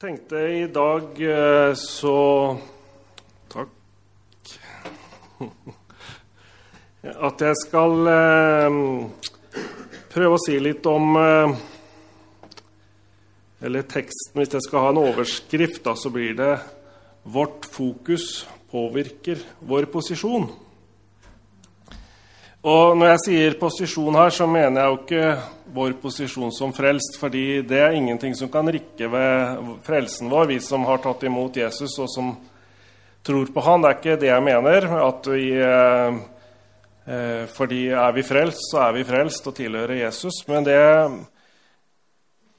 tenkte i dag eh, så Takk. At jeg skal eh, prøve å si litt om eh, Eller teksten, hvis jeg skal ha en overskrift, da, så blir det 'Vårt fokus påvirker vår posisjon'. Og når jeg sier posisjon her, så mener jeg jo ikke vår posisjon som frelst, fordi det er ingenting som kan rikke ved frelsen vår, vi som har tatt imot Jesus og som tror på han. Det er ikke det jeg mener. at vi, eh, eh, Fordi er vi frelst, så er vi frelst og tilhører Jesus. Men det,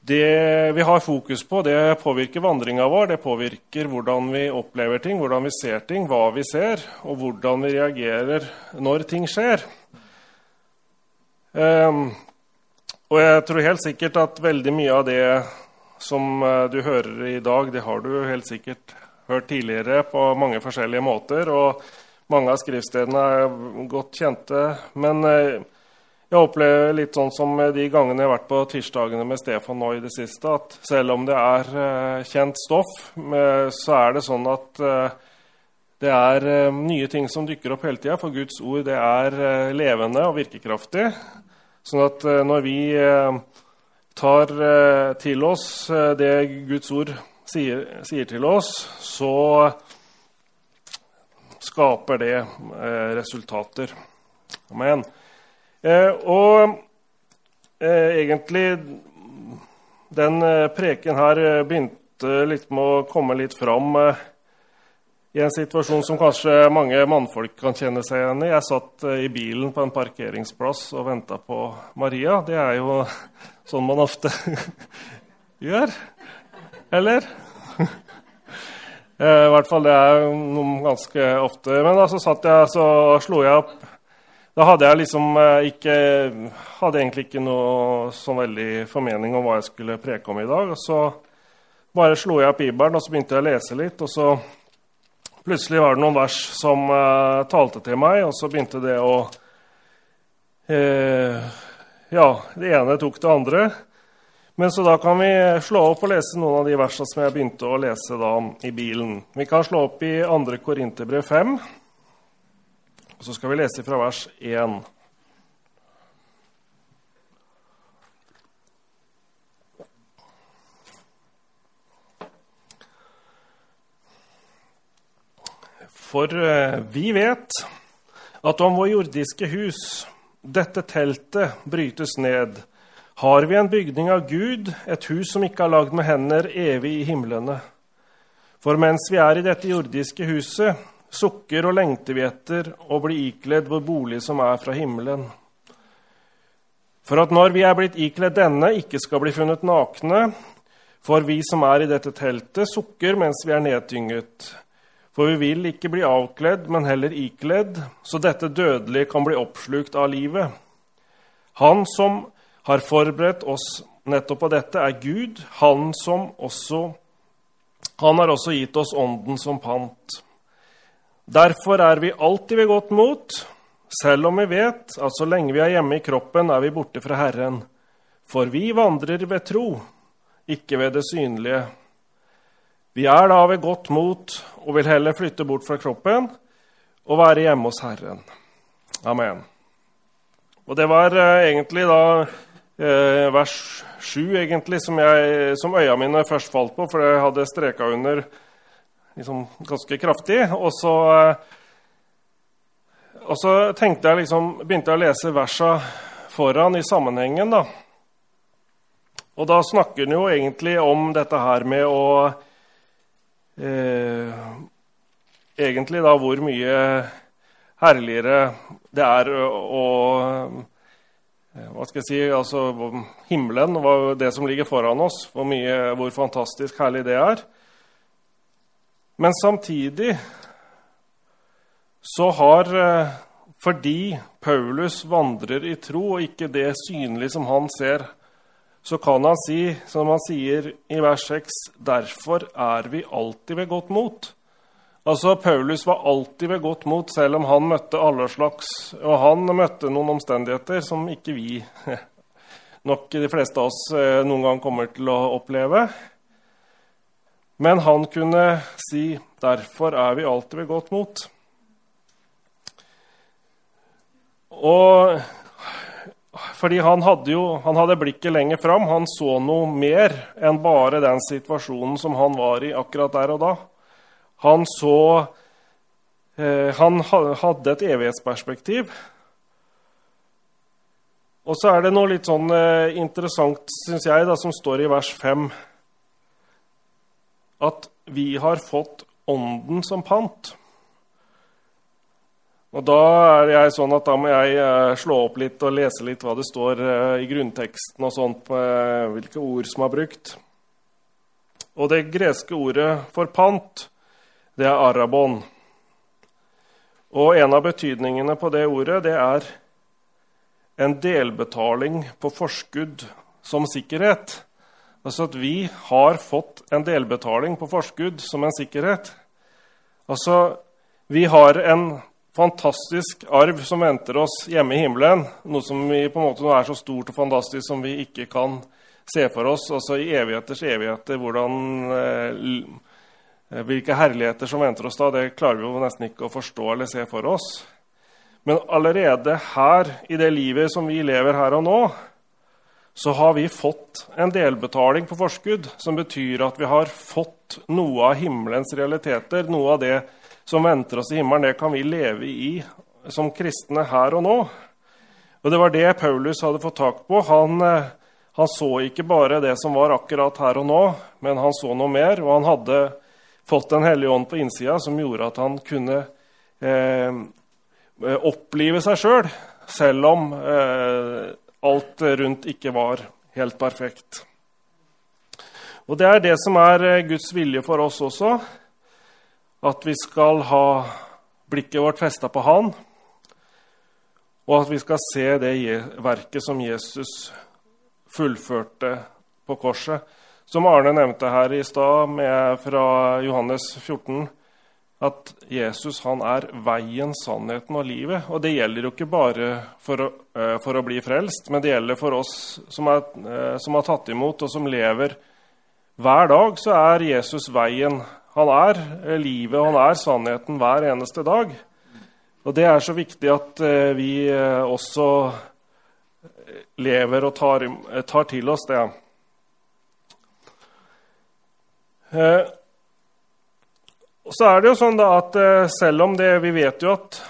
det vi har fokus på, det påvirker vandringa vår. Det påvirker hvordan vi opplever ting, hvordan vi ser ting, hva vi ser, og hvordan vi reagerer når ting skjer. Um, og jeg tror helt sikkert at veldig mye av det som uh, du hører i dag, det har du helt sikkert hørt tidligere på mange forskjellige måter. Og mange av skriftstedene er godt kjente. Men uh, jeg opplever litt sånn som de gangene jeg har vært på tirsdagene med Stefan nå i det siste, at selv om det er uh, kjent stoff, så er det sånn at det er nye ting som dukker opp hele tida, for Guds ord det er levende og virkekraftig. Sånn at eh, når vi eh, tar eh, til oss det Guds ord sier, sier til oss, så skaper det resultater. Amen. Og egentlig Den preken her begynte litt med å komme litt fram i en situasjon som kanskje mange mannfolk kan kjenne seg igjen i. Jeg satt eh, i bilen på en parkeringsplass og venta på Maria. Det er jo sånn man ofte gjør. Eller? Eh, I hvert fall det er noe ganske ofte. Men da så satt jeg så slo jeg opp Da hadde jeg liksom eh, ikke Hadde egentlig ikke noe sånn veldig formening om hva jeg skulle preke om i dag. Og så bare slo jeg opp Bibelen og så begynte jeg å lese litt. og så Plutselig var det noen vers som uh, talte til meg, og så begynte det å uh, Ja, det ene tok det andre. Men så da kan vi slå opp og lese noen av de versene som jeg begynte å lese da i bilen. Vi kan slå opp i 2. Korinterbrev 5, og så skal vi lese fra vers 1. For eh, vi vet at om vår jordiske hus, dette teltet, brytes ned, har vi en bygning av Gud, et hus som ikke er lagd med hender, evig i himlene. For mens vi er i dette jordiske huset, sukker og lengter vi etter å bli ikledd vår bolig som er fra himmelen. For at når vi er blitt ikledd denne, ikke skal bli funnet nakne, for vi som er i dette teltet, sukker mens vi er nedtynget. For vi vil ikke bli avkledd, men heller ikledd, så dette dødelige kan bli oppslukt av livet. Han som har forberedt oss nettopp på dette, er Gud, han som også Han har også gitt oss Ånden som pant. Derfor er vi alltid ved godt mot, selv om vi vet at så lenge vi er hjemme i kroppen, er vi borte fra Herren. For vi vandrer ved tro, ikke ved det synlige. Vi er da ved godt mot og vil heller flytte bort fra kroppen og være hjemme hos Herren. Amen. Og det var eh, egentlig da eh, vers 7 som, som øya mine først falt på, for jeg hadde streka under liksom, ganske kraftig. Og så, eh, og så tenkte jeg liksom, begynte jeg å lese versa foran i sammenhengen. da. Og da snakker han jo egentlig om dette her med å eh, egentlig da hvor mye herligere det er å eh, Hva skal jeg si altså Himmelen, det som ligger foran oss, hvor, mye, hvor fantastisk herlig det er. Men samtidig så har eh, Fordi Paulus vandrer i tro, og ikke det synlige som han ser, så kan han si, som han sier i vers 6, derfor er vi alltid ved godt mot. Altså, Paulus var alltid ved godt mot, selv om han møtte alle slags Og han møtte noen omstendigheter som ikke vi, nok de fleste av oss, eh, noen gang kommer til å oppleve. Men han kunne si 'derfor er vi alltid ved godt mot'. Og fordi han hadde jo han hadde blikket lenger fram. Han så noe mer enn bare den situasjonen som han var i akkurat der og da. Han så eh, Han hadde et evighetsperspektiv. Og så er det noe litt sånn eh, interessant, syns jeg, da, som står i vers 5 at vi har fått Ånden som pant. Og Da er jeg sånn at da må jeg eh, slå opp litt og lese litt hva det står eh, i grunnteksten og sånt, eh, hvilke ord som er brukt. Og det greske ordet for pant, det er arabon. Og en av betydningene på det ordet, det er en delbetaling på forskudd som sikkerhet. Altså at vi har fått en delbetaling på forskudd som en sikkerhet. Altså, vi har en fantastisk arv som venter oss hjemme i himmelen. Noe som vi, på en måte er så stort og fantastisk som vi ikke kan se for oss. Altså i evigheters evigheter, hvordan, eh, hvilke herligheter som venter oss da, det klarer vi jo nesten ikke å forstå eller se for oss. Men allerede her, i det livet som vi lever her og nå, så har vi fått en delbetaling på forskudd, som betyr at vi har fått noe av himmelens realiteter. Noe av det som venter oss i himmelen, det kan vi leve i som kristne her og nå. Og Det var det Paulus hadde fått tak på. Han, eh, han så ikke bare det som var akkurat her og nå, men han så noe mer. Og han hadde fått Den hellige ånd på innsida som gjorde at han kunne eh, opplive seg sjøl, selv, selv om eh, alt rundt ikke var helt perfekt. Og Det er det som er eh, Guds vilje for oss også. At vi skal ha blikket vårt festa på Han, og at vi skal se det verket som Jesus fullførte på korset. Som Arne nevnte her i stad fra Johannes 14 at Jesus han er veien, sannheten og livet. Og det gjelder jo ikke bare for å, uh, for å bli frelst, men det gjelder for oss som, er, uh, som, har tatt imot, og som lever. Hver dag så er Jesus veien. Han er uh, livet, han er sannheten hver eneste dag. Og det er så viktig at vi også lever og tar, tar til oss det. Og så er det jo sånn da at eh, selv om det, vi vet jo at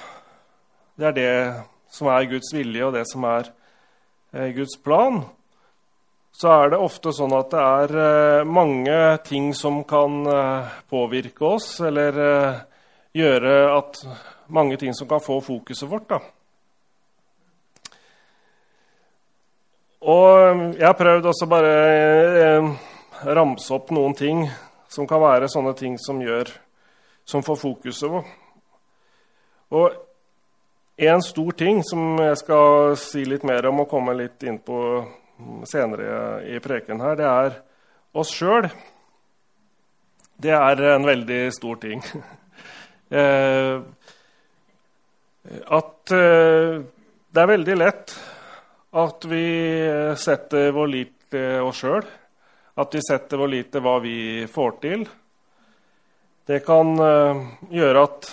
det er det som er Guds vilje, og det som er eh, Guds plan, så er det ofte sånn at det er eh, mange ting som kan påvirke oss, eller gjøre at mange ting som kan få fokuset vårt. da. Og jeg har prøvd også bare ramse opp noen ting som kan være sånne ting som gjør som får fokuset. Og en stor ting som jeg skal si litt mer om og komme litt inn på senere i preken her, det er oss sjøl. Det er en veldig stor ting. Eh, at eh, det er veldig lett at vi setter vår lit til oss sjøl. At vi setter vår lit til hva vi får til. Det kan uh, gjøre at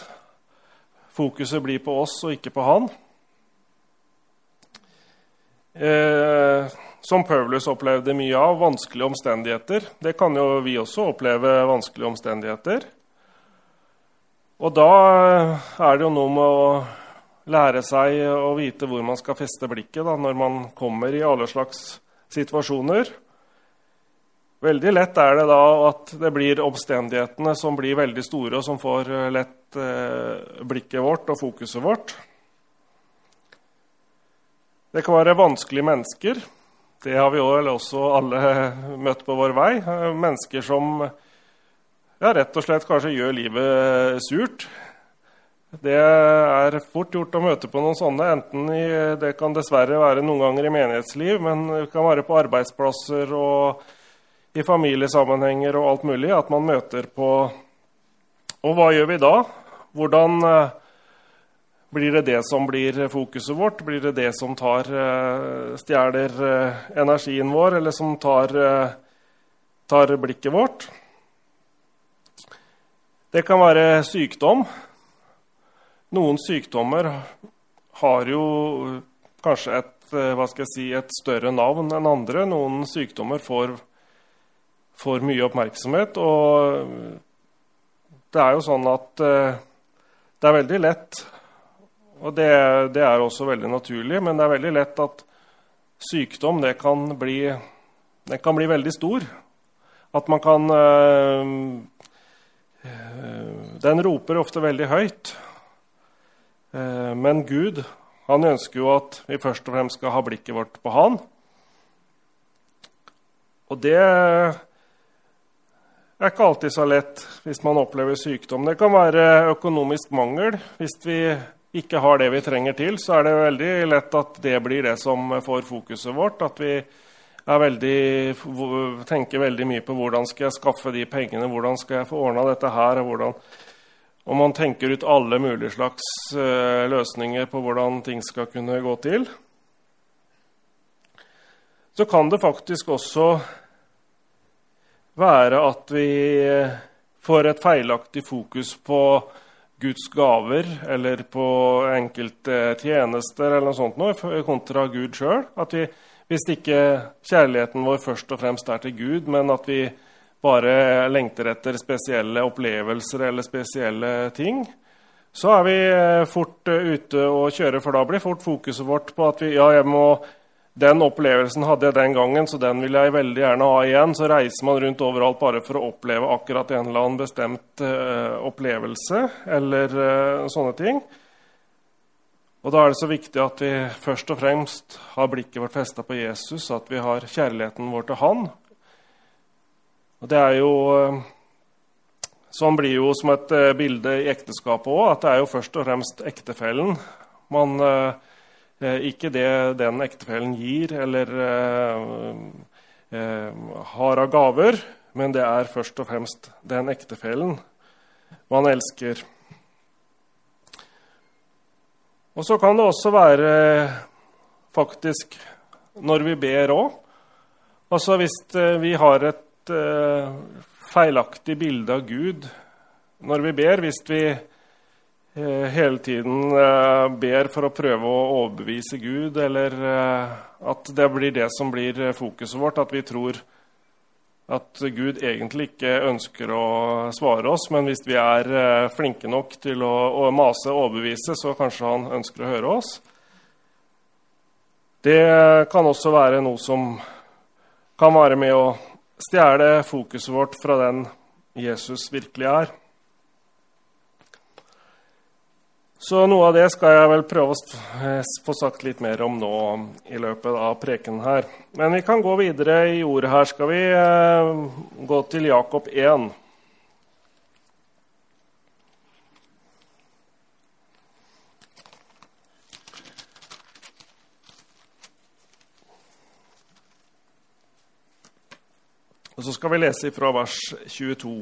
fokuset blir på oss og ikke på han. Eh, som Paulus opplevde mye av, vanskelige omstendigheter. Det kan jo vi også oppleve, vanskelige omstendigheter. Og da er det jo noe med å lære seg å vite hvor man skal feste blikket da, når man kommer i alle slags situasjoner. Veldig lett er det da at det blir omstendighetene som blir veldig store, og som får eh, lett eh, blikket vårt og fokuset vårt. Det kan være vanskelige mennesker. Det har vi også alle møtt på vår vei. Eh, mennesker som ja, rett og slett kanskje gjør livet surt. Det er fort gjort å møte på noen sånne. enten i, Det kan dessverre være noen ganger i menighetsliv, men det kan være på arbeidsplasser og i familiesammenhenger og alt mulig, at man møter på Og hva gjør vi da? Hvordan eh, blir det det som blir fokuset vårt? Blir det det som tar, eh, stjeler eh, energien vår, eller som tar, tar blikket vårt? Det kan være sykdom. Noen sykdommer har jo kanskje et, si, et større navn enn andre. Noen sykdommer får, får mye oppmerksomhet. Og det er jo sånn at eh, det er veldig lett Og det, det er også veldig naturlig, men det er veldig lett at sykdom det kan bli, det kan bli veldig stor. At man kan øh, Den roper ofte veldig høyt. Eh, men Gud han ønsker jo at vi først og fremst skal ha blikket vårt på Han. Og det er ikke alltid så lett hvis man opplever sykdom. Det kan være økonomisk mangel. Hvis vi ikke har det vi trenger til, så er det veldig lett at det blir det som får fokuset vårt. At vi veldig, tenker veldig mye på hvordan skal jeg skaffe de pengene, hvordan skal jeg få ordna dette her, hvordan og man tenker ut alle mulige slags uh, løsninger på hvordan ting skal kunne gå til, så kan det faktisk også være at vi får et feilaktig fokus på Guds gaver eller på enkelte tjenester eller noe sånt noe, kontra Gud sjøl. Hvis ikke kjærligheten vår først og fremst er til Gud, men at vi bare lengter etter spesielle opplevelser eller spesielle ting, så er vi eh, fort eh, ute og kjører, for da blir fort fokuset vårt på at vi, ja, jeg må, den opplevelsen hadde jeg den gangen, så den vil jeg veldig gjerne ha igjen. Så reiser man rundt overalt bare for å oppleve akkurat en eller annen bestemt uh, opplevelse eller uh, sånne ting. Og Da er det så viktig at vi først og fremst har blikket vårt festa på Jesus, at vi har kjærligheten vår til Han, og det er jo eh, Sånn blir jo som et bilde i ekteskapet òg, at det er jo først og fremst ektefellen man eh, Ikke det den ektefellen gir eller har av gaver, men det er først og fremst den ektefellen man elsker. Og så kan det også være faktisk når vi ber òg. Altså hvis vi har et feilaktig bilde av Gud når vi ber, hvis vi hele tiden uh, ber for å prøve å overbevise Gud, eller at det blir det som blir fokuset vårt, at vi tror at Gud egentlig ikke ønsker å svare oss, men hvis vi er flinke nok til å mase og overbevise, så kanskje han ønsker å høre oss. Det kan også være noe som kan være med å stjele fokuset vårt fra den Jesus virkelig er. Så noe av det skal jeg vel prøve å eh, få sagt litt mer om nå i løpet av preken her. Men vi kan gå videre i ordet her. Skal vi eh, gå til Jakob 1. Og så skal vi lese fra vers 22.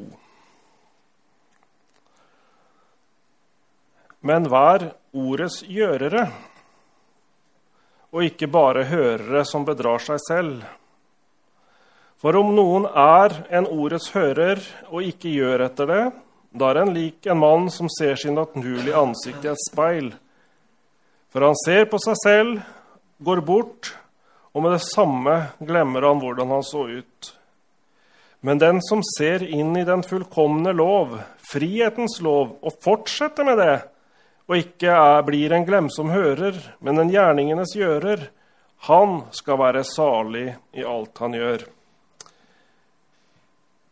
Men vær ordets gjørere, og ikke bare hørere som bedrar seg selv. For om noen er en ordets hører og ikke gjør etter det, da er en lik en mann som ser sin naturlige ansikt i et speil. For han ser på seg selv, går bort, og med det samme glemmer han hvordan han så ut. Men den som ser inn i den fullkomne lov, frihetens lov, og fortsetter med det, og ikke er, blir en glemsom hører, men en gjerningenes gjører, han skal være salig i alt han gjør.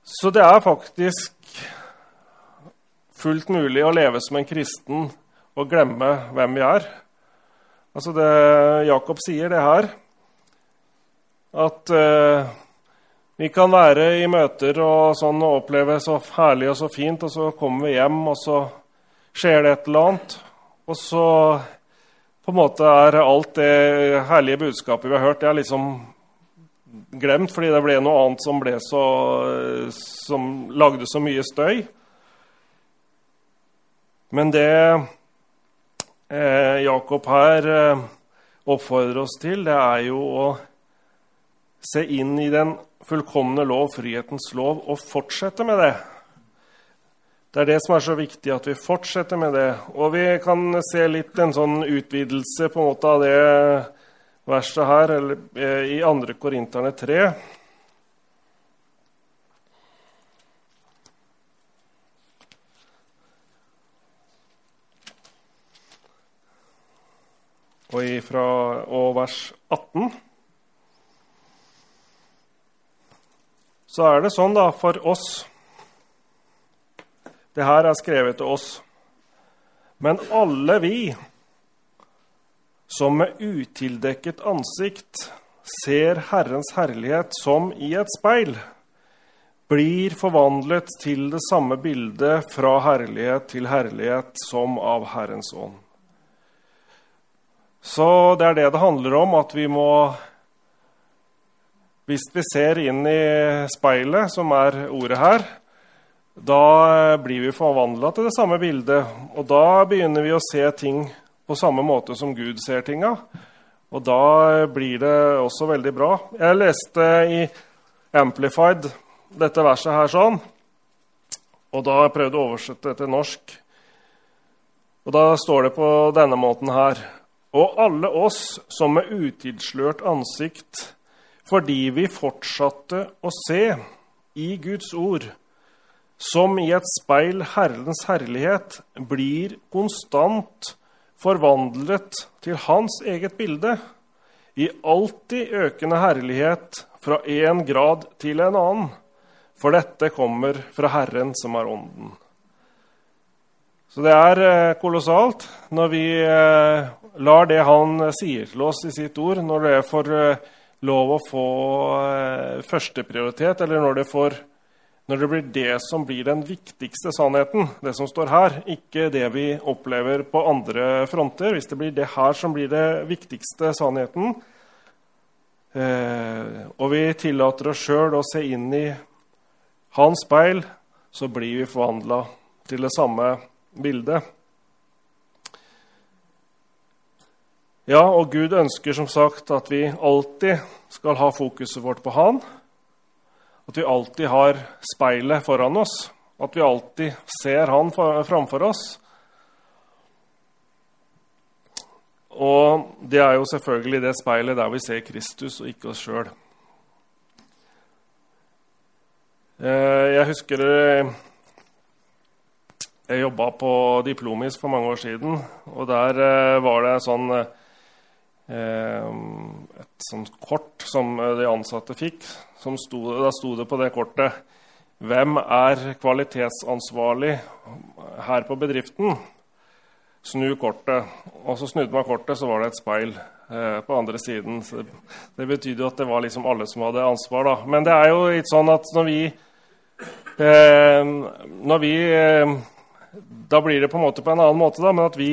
Så det er faktisk fullt mulig å leve som en kristen og glemme hvem vi er. Altså det, Jakob sier det her, at uh, vi kan være i møter og, sånn, og oppleve så herlig og så fint, og så kommer vi hjem, og så skjer det et eller annet. Og så på en måte er alt det herlige budskapet vi har hørt, det er liksom glemt, fordi det ble noe annet som, så, som lagde så mye støy. Men det eh, Jakob her eh, oppfordrer oss til, det er jo å se inn i den fullkomne lov, frihetens lov, og fortsette med det. Det er det som er så viktig, at vi fortsetter med det. Og vi kan se litt en sånn utvidelse på en måte av det verset her, eller eh, i 2. Korinterne 3. Og, ifra, og vers 18. Så er det sånn da for oss det her er skrevet til oss. Men alle vi som med utildekket ansikt ser Herrens herlighet som i et speil, blir forvandlet til det samme bildet fra herlighet til herlighet som av Herrens ånd. Så det er det det handler om, at vi må Hvis vi ser inn i speilet, som er ordet her, da blir vi forvandla til det samme bildet. Og da begynner vi å se ting på samme måte som Gud ser tinga. Og da blir det også veldig bra. Jeg leste i Amplified dette verset her sånn. Og da prøvde jeg å oversette det til norsk. Og da står det på denne måten her. Og alle oss som med utilslørt ansikt, fordi vi fortsatte å se i Guds ord, som i et speil Herrens herlighet, blir konstant forvandlet til hans eget bilde, i alltid økende herlighet fra én grad til en annen, for dette kommer fra Herren som er Ånden. Så det er eh, kolossalt når vi eh, lar det han sier til oss i sitt ord, når det får eh, lov å få førsteprioritet, eller når det får når det blir det som blir den viktigste sannheten, det som står her, ikke det vi opplever på andre fronter, hvis det blir det her som blir det viktigste sannheten, eh, og vi tillater oss sjøl å se inn i hans speil, så blir vi forvandla til det samme bildet. Ja, og Gud ønsker som sagt at vi alltid skal ha fokuset vårt på Han. At vi alltid har speilet foran oss, at vi alltid ser Han framfor oss. Og det er jo selvfølgelig det speilet der vi ser Kristus og ikke oss sjøl. Eh, jeg husker eh, jeg jobba på Diplomis for mange år siden. Og der eh, var det sånn, et sånt kort som de ansatte fikk, Sto, da sto det på det kortet Hvem er kvalitetsansvarlig her på bedriften? Snu kortet. Og så snudde man kortet, så var det et speil eh, på andre siden. Så det betydde jo at det var liksom alle som hadde ansvar. Da. Men det er jo litt sånn at når vi, eh, når vi eh, Da blir det på en måte på en annen måte, da, men at vi,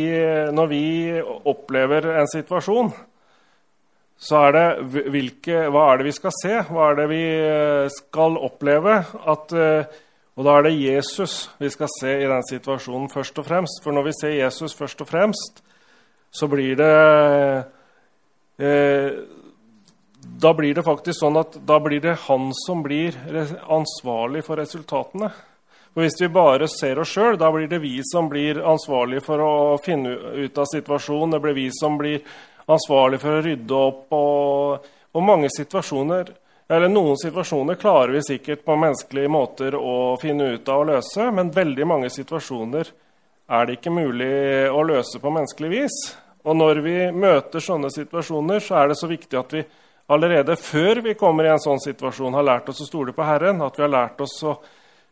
når vi opplever en situasjon, så er det hvilke, hva er det vi skal se, hva er det vi eh, skal oppleve. At, eh, og da er det Jesus vi skal se i den situasjonen først og fremst. For når vi ser Jesus først og fremst, så blir det eh, Da blir det faktisk sånn at da blir det han som blir ansvarlig for resultatene. For Hvis vi bare ser oss sjøl, da blir det vi som blir ansvarlig for å finne ut av situasjonen. Det blir vi som blir ansvarlig for å rydde opp. Og, og mange situasjoner, eller Noen situasjoner klarer vi sikkert på menneskelige måter å finne ut av å løse, men veldig mange situasjoner er det ikke mulig å løse på menneskelig vis. Og når vi møter sånne situasjoner, så er det så viktig at vi allerede før vi kommer i en sånn situasjon, har lært oss å stole på Herren. At vi har lært oss å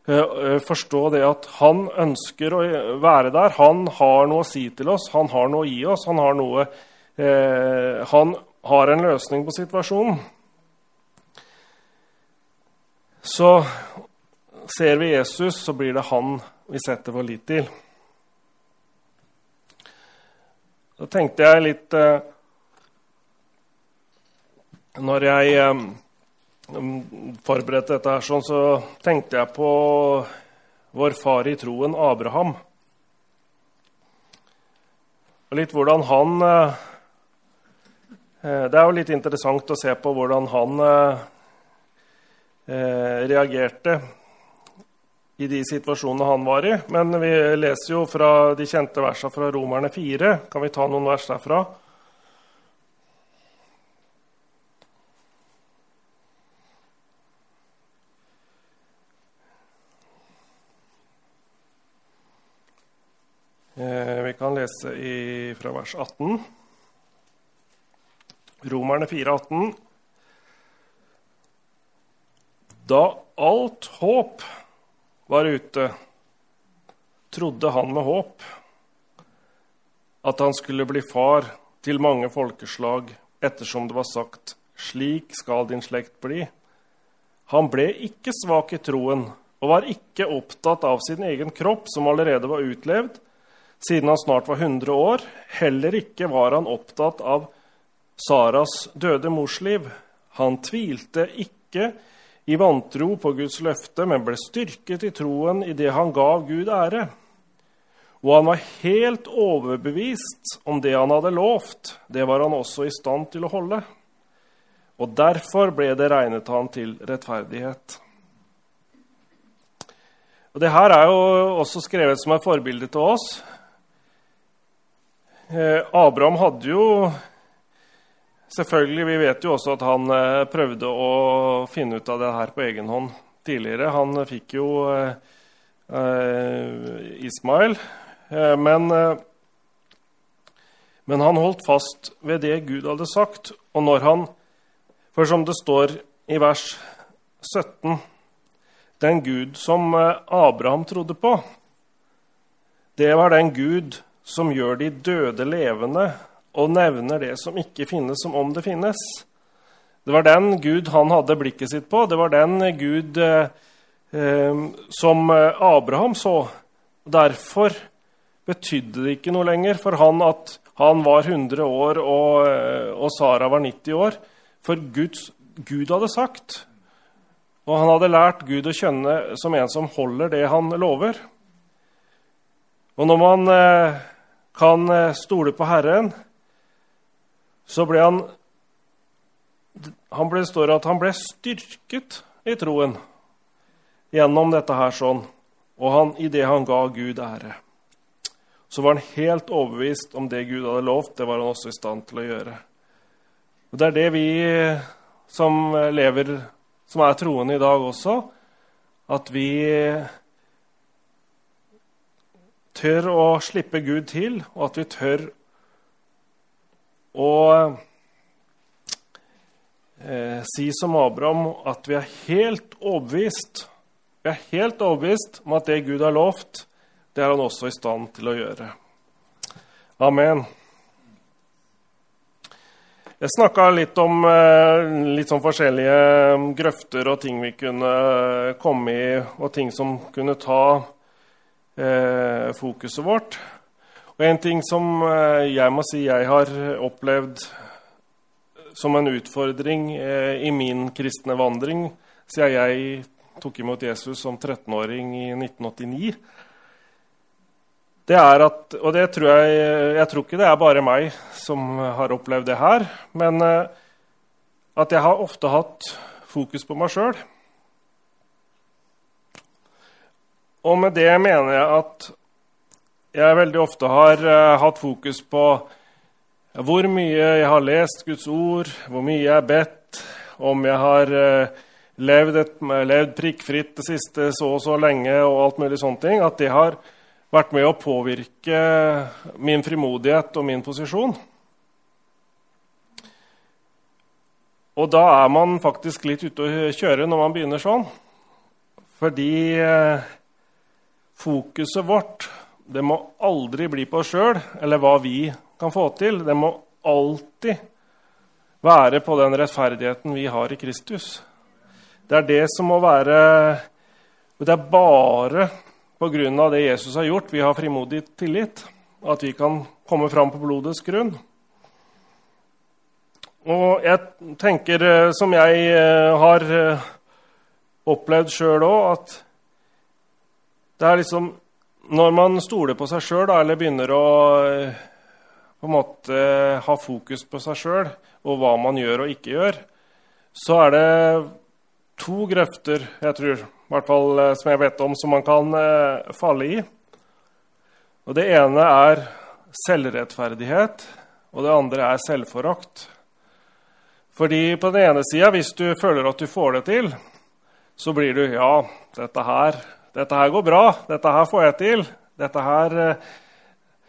forstå det at Han ønsker å være der. Han har noe å si til oss, han har noe å gi oss. Han har noe eh, han har en løsning på situasjonen. Så ser vi Jesus, så blir det han vi setter vår lit til. Da tenkte jeg litt eh, Når jeg eh, forberedte dette, her, sånn, så tenkte jeg på vår far i troen, Abraham. Og litt hvordan han eh, Eh, det er jo litt interessant å se på hvordan han eh, reagerte i de situasjonene han var i. Men vi leser jo fra de kjente versene fra Romerne 4. Kan vi ta noen vers derfra? Eh, vi kan lese i, fra vers 18. Romerne 4, 18. Da alt håp var ute, trodde han med håp at han skulle bli far til mange folkeslag, ettersom det var sagt:" Slik skal din slekt bli. Han ble ikke svak i troen og var ikke opptatt av sin egen kropp, som allerede var utlevd, siden han snart var 100 år. Heller ikke var han opptatt av Saras døde mors liv. Han tvilte ikke i vantro på Guds løfte, men ble styrket i troen i det han gav Gud ære. Og han var helt overbevist om det han hadde lovt. Det var han også i stand til å holde. Og derfor ble det regnet han til rettferdighet. Og det her er jo også skrevet som et forbilde til oss. Eh, Abraham hadde jo Selvfølgelig, Vi vet jo også at han eh, prøvde å finne ut av det her på egen hånd tidligere. Han fikk jo eh, Ismail, men, men, han holdt fast ved det Gud hadde sagt. Og når han For som det står i vers 17 Den Gud som Abraham trodde på, det var den Gud som gjør de døde levende og nevner det som ikke finnes, som om det finnes. Det var den Gud han hadde blikket sitt på. Det var den Gud eh, eh som Abraham så. Derfor betydde det ikke noe lenger for han at han var 100 år og, eh, og Sara var 90 år. For Guds, Gud hadde sagt. Og han hadde lært Gud å kjenne som en som holder det han lover. Og når man eh, kan eh, stole på Herren, så ble han, han ble, står at han ble styrket i troen gjennom dette her sånn, og han, i det han ga Gud ære. Så var han helt overbevist om det Gud hadde lovt. Det var han også i stand til å gjøre. Og Det er det vi som lever, som er troende i dag også, at vi tør å slippe Gud til, og at vi tør å eh, si som Abraham at vi er helt overbevist Vi er helt overbevist om at det Gud har lovt, det er han også i stand til å gjøre. Amen. Jeg snakka litt om eh, litt sånn forskjellige grøfter og ting vi kunne komme i, og ting som kunne ta eh, fokuset vårt. Og En ting som eh, jeg må si jeg har opplevd som en utfordring eh, i min kristne vandring siden jeg tok imot Jesus som 13-åring i 1989, det er at Og det tror jeg Jeg tror ikke det er bare meg som har opplevd det her, men eh, at jeg har ofte hatt fokus på meg sjøl. Og med det mener jeg at jeg veldig ofte har uh, hatt fokus på hvor mye jeg har lest Guds ord, hvor mye jeg har bedt, om jeg har uh, levd, et, levd, prikkfritt det siste så og så lenge, og alt mulig sånne ting, at det har vært med å påvirke min frimodighet og min posisjon. Og da er man faktisk litt ute å kjøre når man begynner sånn. Fordi uh, fokuset vårt det må aldri bli på oss sjøl eller hva vi kan få til. Det må alltid være på den rettferdigheten vi har i Kristus. Det er det som må være Det er bare pga. det Jesus har gjort, vi har frimodig tillit. At vi kan komme fram på blodets grunn. Og jeg tenker, eh, som jeg eh, har eh, opplevd sjøl òg, at det er liksom når man stoler på seg sjøl, eller begynner å eh, på en måte ha fokus på seg sjøl og hva man gjør og ikke gjør, så er det to grøfter, jeg tror, i hvert fall eh, som jeg vet om, som man kan eh, falle i. Og Det ene er selvrettferdighet, og det andre er selvforakt. Fordi på den ene sida, hvis du føler at du får det til, så blir du Ja, dette her, dette her går bra. Dette her får jeg til. Dette her eh,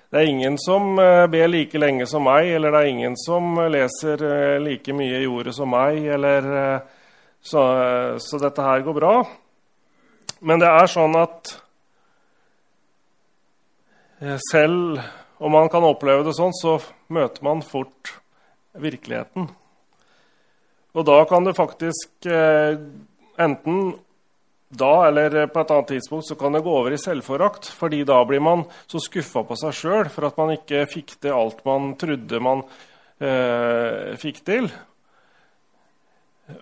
Det er ingen som ber like lenge som meg, eller det er ingen som leser like mye i ordet som meg, eller så, så, dette her går bra. Men det er sånn at eh, selv om man kan oppleve det sånn, så møter man fort virkeligheten. Og da kan det faktisk eh, enten da eller på et annet tidspunkt så kan det gå over i selvforakt. fordi da blir man så skuffa på seg sjøl for at man ikke fikk til alt man trodde man eh, fikk til.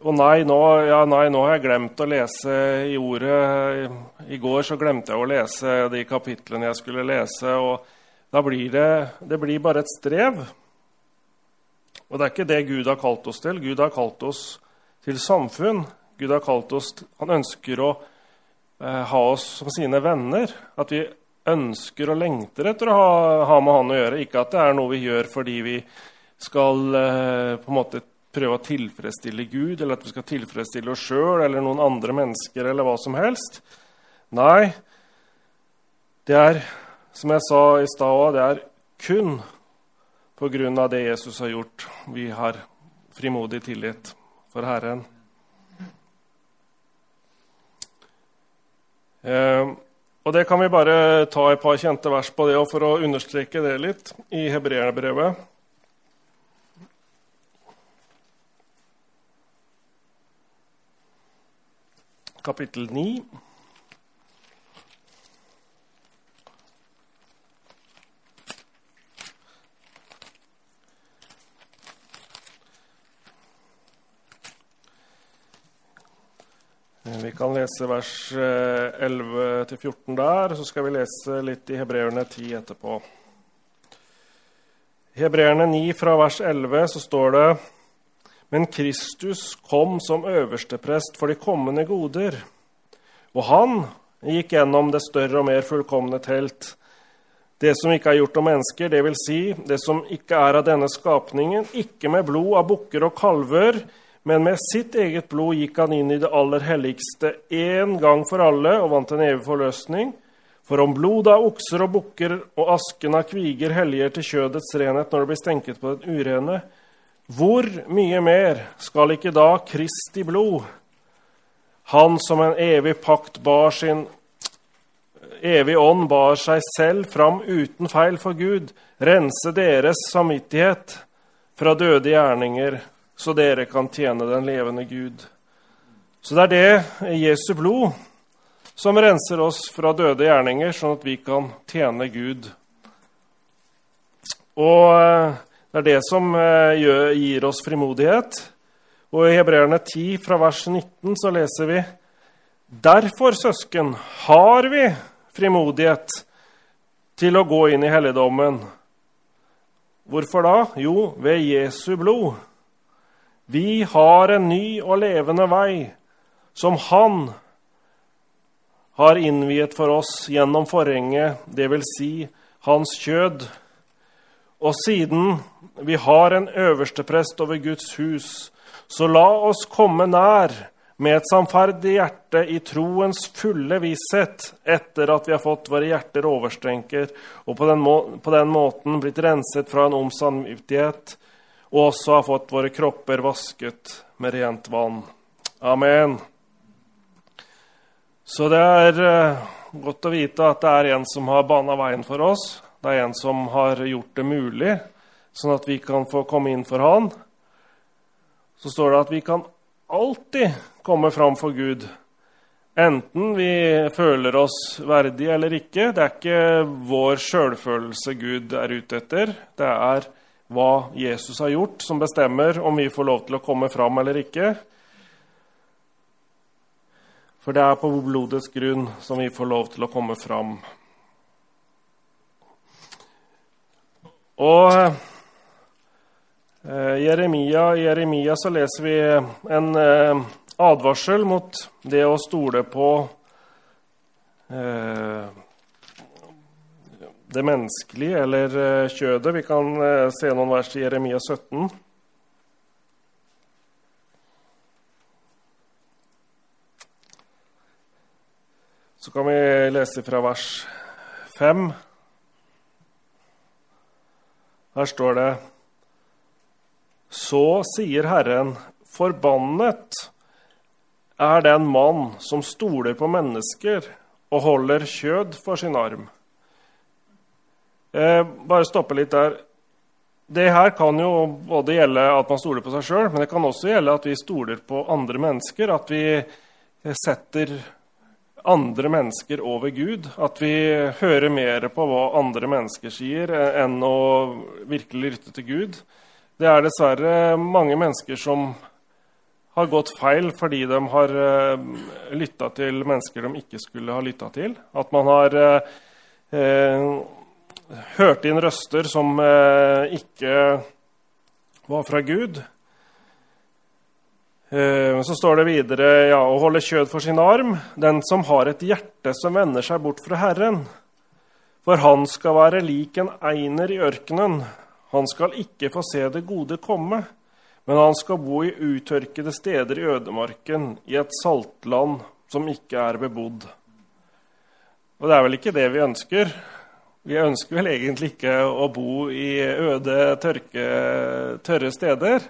Og nei nå, ja, nei, nå, har jeg glemt å lese i ordet. I går så glemte jeg å lese de kapitlene jeg skulle lese. og Da blir det, det blir bare et strev. Og det er ikke det Gud har kalt oss til. Gud har kalt oss til samfunn. Gud har kalt oss, Han ønsker å eh, ha oss som sine venner. At vi ønsker og lengter etter å ha, ha, med Han å gjøre. Ikke at det er noe vi gjør fordi vi skal eh, på en måte prøve å tilfredsstille Gud, eller at vi skal tilfredsstille oss sjøl eller noen andre mennesker eller hva som helst. Nei, det er, som jeg sa i stad det er kun på grunn av det Jesus har gjort, vi har frimodig tillit for Herren. Og Det kan vi bare ta et par kjente vers på det for å understreke det litt i hebreerbrevet. kapittel 9. Vi kan lese vers 11-14 eh, der, så skal vi lese litt i Hebreerne 10 etterpå. I Hebreerne 9 fra vers 11 så står det men Kristus kom som øversteprest for de kommende goder. Og han gikk gjennom det større og mer fullkomne telt. Det som ikke er gjort av mennesker, dvs. Si, det som ikke er av denne skapningen, ikke med blod av bukker og kalver, men med sitt eget blod gikk han inn i det aller helligste én gang for alle og vant en evig forløsning. For om blodet av okser og bukker og asken av kviger helliger til kjødets renhet når det blir stenket på den urene, hvor mye mer skal ikke da Kristi blod, han som en evig pakt bar sin evig ånd bar seg selv fram uten feil for Gud, rense deres samvittighet fra døde gjerninger, så dere kan tjene den levende Gud. Så det er det Jesu blod som renser oss fra døde gjerninger, sånn at vi kan tjene Gud. Og eh, det er det som eh, gir oss frimodighet. Og I Hebreerne 10, fra vers 19, så leser vi Derfor, søsken, har vi frimodighet til å gå inn i helligdommen. Hvorfor da? Jo, ved Jesu blod. Vi har en ny og levende vei som Han har innviet for oss gjennom forhenget, dvs. Si hans kjød. Og siden vi har en øversteprest over Guds hus, så la oss komme nær med et samferdig hjerte i troens fulle visshet etter at vi har fått våre hjerter overstrenket og på den, må på den måten blitt renset fra en ond samvittighet, og også har fått våre kropper vasket med rent vann. Amen. Så det er uh, godt å vite at det er en som har bana veien for oss, det er en som har gjort det mulig, sånn at vi kan få komme inn for Han. Så står det at vi kan alltid komme fram for Gud. Enten vi føler oss verdige eller ikke. Det er ikke vår sjølfølelse Gud er ute etter. Det er hva Jesus har gjort, som bestemmer om vi får lov til å komme fram eller ikke. For det er på blodets grunn som vi får lov til å komme fram. Og eh, Jeremia, I Jeremia så leser vi en, eh, advarsel mot det å stole på eh, det menneskelige eller eh, kjødet. Vi kan eh, se noen vers i Jeremia 17. Så kan vi lese fra vers 5. Her står det Så sier Herren, forbannet er den mann som stoler på mennesker og holder kjød for sin arm. Eh, bare stoppe litt der. Det her kan jo både gjelde at man stoler på seg sjøl, men det kan også gjelde at vi stoler på andre mennesker. At vi setter andre mennesker over Gud. At vi hører mer på hva andre mennesker sier, eh, enn å virkelig lytte til Gud. Det er dessverre mange mennesker som har gått feil fordi de har eh, lytta til mennesker de ikke skulle ha lytta til. At man har uh, hørte inn røster som eh, ikke var fra Gud. Eh, så står det videre ja, å holde kjød for sin arm, den som har et hjerte som vender seg bort fra Herren. For han skal være lik en einer i ørkenen. Han skal ikke få se det gode komme, men han skal bo i uttørkede steder i ødemarken, i et saltland som ikke er bebodd. Og det er vel ikke det vi ønsker. Vi ønsker vel egentlig ikke å bo i øde, tørke, tørre steder.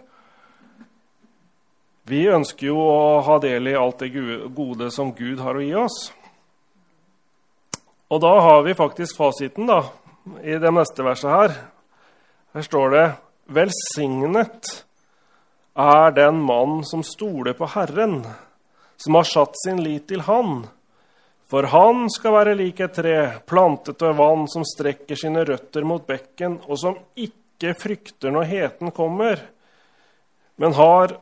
Vi ønsker jo å ha del i alt det gode som Gud har å gi oss. Og da har vi faktisk fasiten da, i det neste verset her. Her står det Velsignet er den mann som stoler på Herren, som har satt sin lit til Han. For han skal være lik et tre, plantet ved vann, som strekker sine røtter mot bekken, og som ikke frykter når heten kommer, men, har,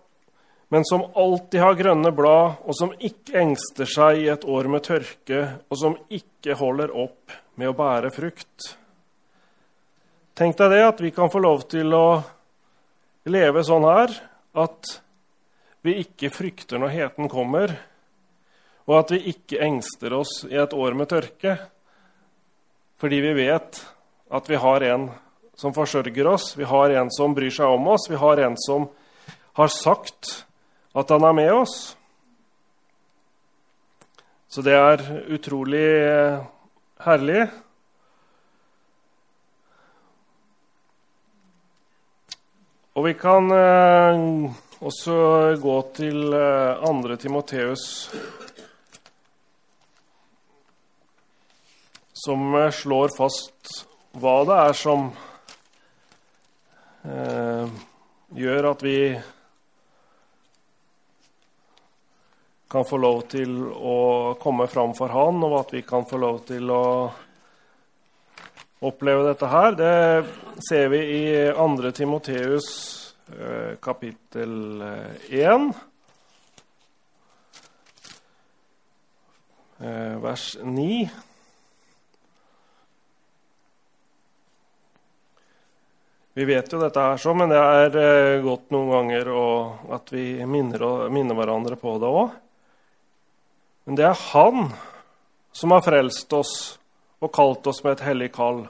men som alltid har grønne blad, og som ikke engster seg i et år med tørke, og som ikke holder opp med å bære frukt. Tenk deg det, at vi kan få lov til å leve sånn her, at vi ikke frykter når heten kommer, og at vi ikke engster oss i et år med tørke, fordi vi vet at vi har en som forsørger oss, vi har en som bryr seg om oss, vi har en som har sagt at han er med oss. Så det er utrolig eh, herlig. Og vi kan eh, også gå til eh, 2. Timoteus som eh, slår fast hva det er som eh, gjør at vi kan få lov til å komme fram for Han, og at vi kan få lov til å oppleve dette her. Det ser vi i 2. Timoteus eh, kapittel 1. Eh, vers 9. Vi vet jo dette her sånn, men det er eh, godt noen ganger at vi minner, minner hverandre på det òg. Men det er Han som har frelst oss og kalt oss med et hellig kall.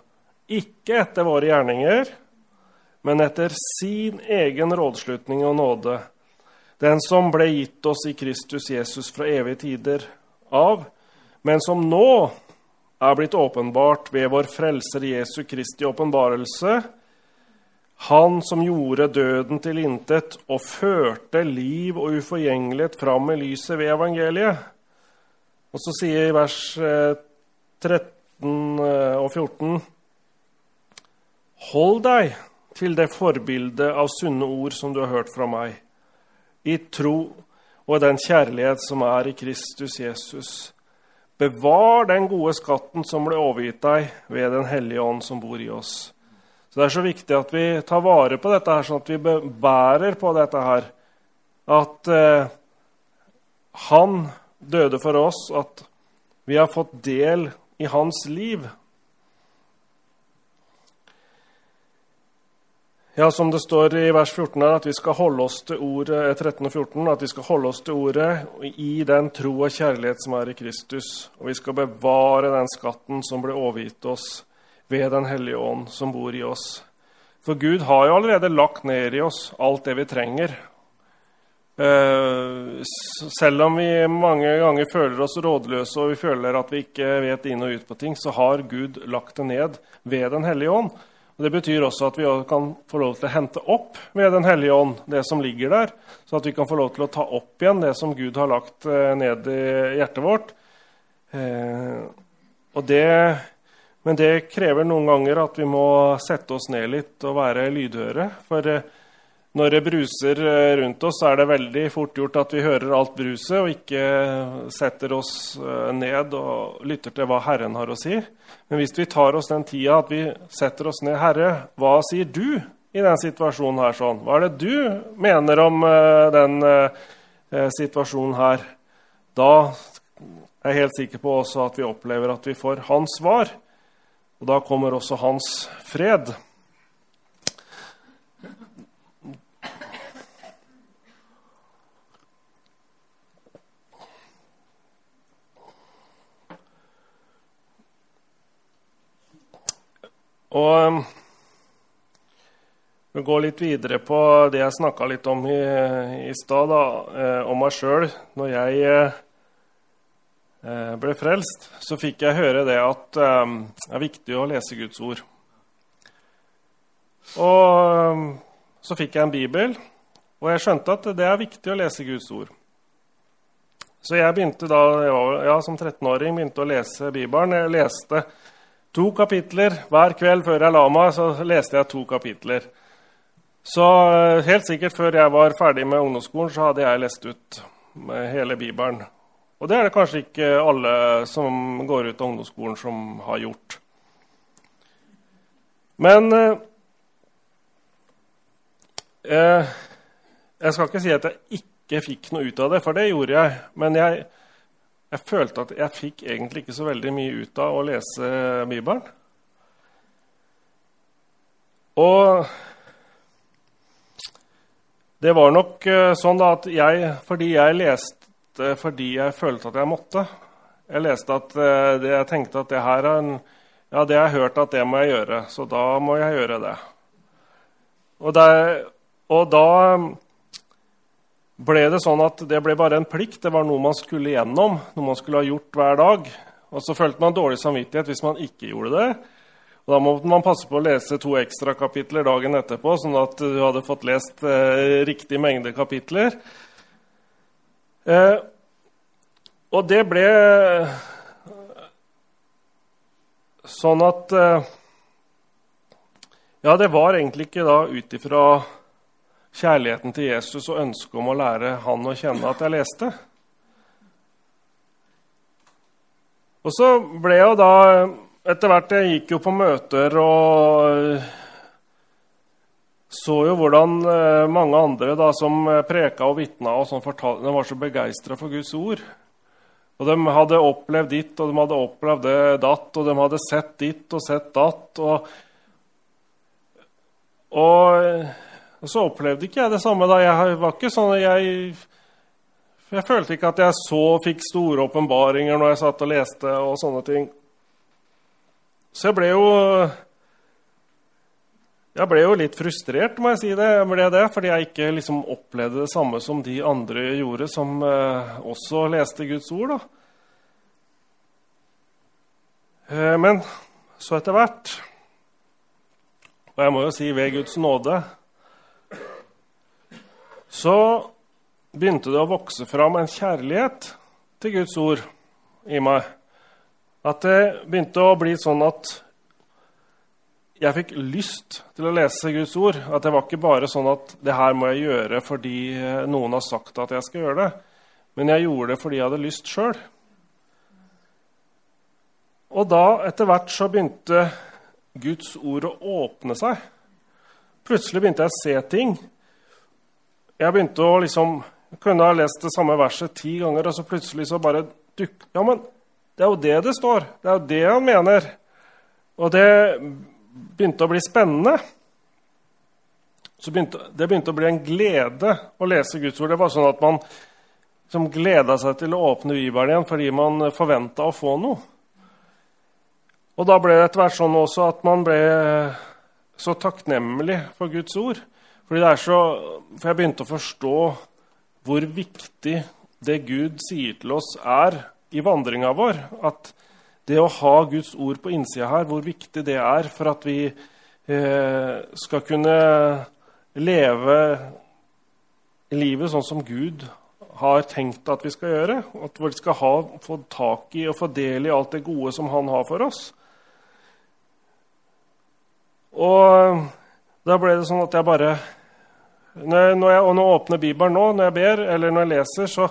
Ikke etter våre gjerninger, men etter sin egen rådslutning og nåde. Den som ble gitt oss i Kristus Jesus fra evige tider av, men som nå er blitt åpenbart ved vår Frelser Jesu Kristi åpenbarelse han som gjorde døden til intet og førte liv og uforgjengelighet fram i lyset ved evangeliet. Og så sier i vers 13 eh, eh, og 14.: Hold deg til det forbildet av sunne ord som du har hørt fra meg, i tro og den kjærlighet som er i Kristus Jesus. Bevar den gode skatten som ble overgitt deg ved Den hellige ånd som bor i oss. Så Det er så viktig at vi tar vare på dette, her, sånn at vi bærer på dette her. At eh, han døde for oss, at vi har fått del i hans liv. Ja, som det står i vers 14 her, at vi skal holde oss til ordet 13 og 14, at vi skal holde oss til ordet i den tro og kjærlighet som er i Kristus. Og vi skal bevare den skatten som ble overgitt oss ved Den hellige ånd, som bor i oss. For Gud har jo allerede lagt ned i oss alt det vi trenger. Eh, selv om vi mange ganger føler oss rådløse og vi føler at vi ikke vet inn og ut på ting, så har Gud lagt det ned ved Den hellige ånd. Og det betyr også at vi kan få lov til å hente opp ved Den hellige ånd det som ligger der, så at vi kan få lov til å ta opp igjen det som Gud har lagt eh, ned i hjertet vårt. Og det, men det krever noen ganger at vi må sette oss ned litt og være lydhøre. For eh, når det bruser eh, rundt oss, så er det veldig fort gjort at vi hører alt bruset og ikke setter oss eh, ned og lytter til hva Herren har å si. Men hvis vi tar oss den tida at vi setter oss ned Herre, hva sier du i den situasjonen her? sånn? Hva er det du mener om den situasjonen her? Da er jeg helt sikker på også at vi opplever at vi får hans svar. Og da kommer også hans fred. Og vi går litt videre på det jeg snakka litt om i, i stad, eh, om meg sjøl. Når jeg eh, ble frelst, så fikk jeg høre det at eh, det er viktig å lese Guds ord. Og eh, så fikk jeg en bibel, og jeg skjønte at det er viktig å lese Guds ord. Så jeg begynte da, ja, som 13-åring begynte å lese Bibelen. Jeg leste To kapitler hver kveld før jeg la meg, så leste jeg to kapitler. Så eh, helt sikkert før jeg var ferdig med ungdomsskolen, så hadde jeg lest ut hele Bibelen. Og det er det kanskje ikke alle som går ut av ungdomsskolen, som har gjort. Men eh, eh Jeg skal ikke si at jeg ikke fikk noe ut av det, for det gjorde jeg. Men jeg, jeg følte at jeg fikk egentlig ikke så veldig mye ut av å lese Bibelen. Og det var nok eh, sånn at jeg, fordi jeg leste fordi jeg følte at jeg måtte Jeg leste at eh, det, jeg tenkte at det her er en, ja, det har jeg hørt at det må jeg gjøre, så da må jeg gjøre det. Og, det, og da ble det sånn at det ble bare en plikt. Det var noe man skulle gjennom, noe man skulle ha gjort hver dag. Og så følte man dårlig samvittighet hvis man ikke gjorde det. Og da måtte man passe på å lese to ekstra kapitler dagen etterpå, sånn at du hadde fått lest eh, riktig mengde kapitler. Eh, og det ble sånn at eh, Ja, det var egentlig ikke da ut ifra kjærligheten til Jesus og ønsket om å lære han å kjenne at jeg leste. Og så ble jeg da Etter hvert jeg gikk jo på møter og så jo hvordan eh, mange andre da, som preka og vitna og sånn fortalte, de var så begeistra for Guds ord. Og De hadde opplevd ditt og de hadde opplevd det datt, og de hadde sett ditt og sett datt. Og, og og så opplevde ikke jeg det samme. da. Jeg var ikke sånn, jeg, jeg følte ikke at jeg så fikk store åpenbaringer når jeg satt og leste. og sånne ting. Så jeg ble jo jeg ble jo litt frustrert, må jeg si det, jeg ble det fordi jeg ikke liksom opplevde det samme som de andre gjorde, som eh, også leste Guds ord. Eh, men så etter hvert Og jeg må jo si ved Guds nåde så begynte det å vokse fram en kjærlighet til Guds ord i meg. At det begynte å bli sånn at jeg fikk lyst til å lese Guds ord. At det var ikke bare sånn at det her må jeg gjøre fordi noen har sagt at jeg skal gjøre det. Men jeg gjorde det fordi jeg hadde lyst sjøl. Og da, etter hvert, så begynte Guds ord å åpne seg. Plutselig begynte jeg å se ting jeg begynte å liksom jeg kunne ha lest det samme verset ti ganger, og så plutselig så bare dukk... Ja, men det er jo det det står. Det er jo det han mener. Og det begynte å bli spennende. begynte, det begynte å bli en glede å lese Guds ord. Det var sånn at man som gleda seg til å åpne Bibelen igjen fordi man forventa å få noe. Og da ble det etter hvert sånn også at man ble så takknemlig for Guds ord. Fordi så, for jeg begynte å forstå hvor viktig det Gud sier til oss, er i vandringa vår. At det å ha Guds ord på innsida her, hvor viktig det er for at vi eh, skal kunne leve livet sånn som Gud har tenkt at vi skal gjøre. At vi skal ha, få tak i og få del i alt det gode som han har for oss. Og da ble det sånn at jeg bare når jeg, når jeg, Og når jeg åpner Bibelen nå, når jeg ber, eller når jeg leser, så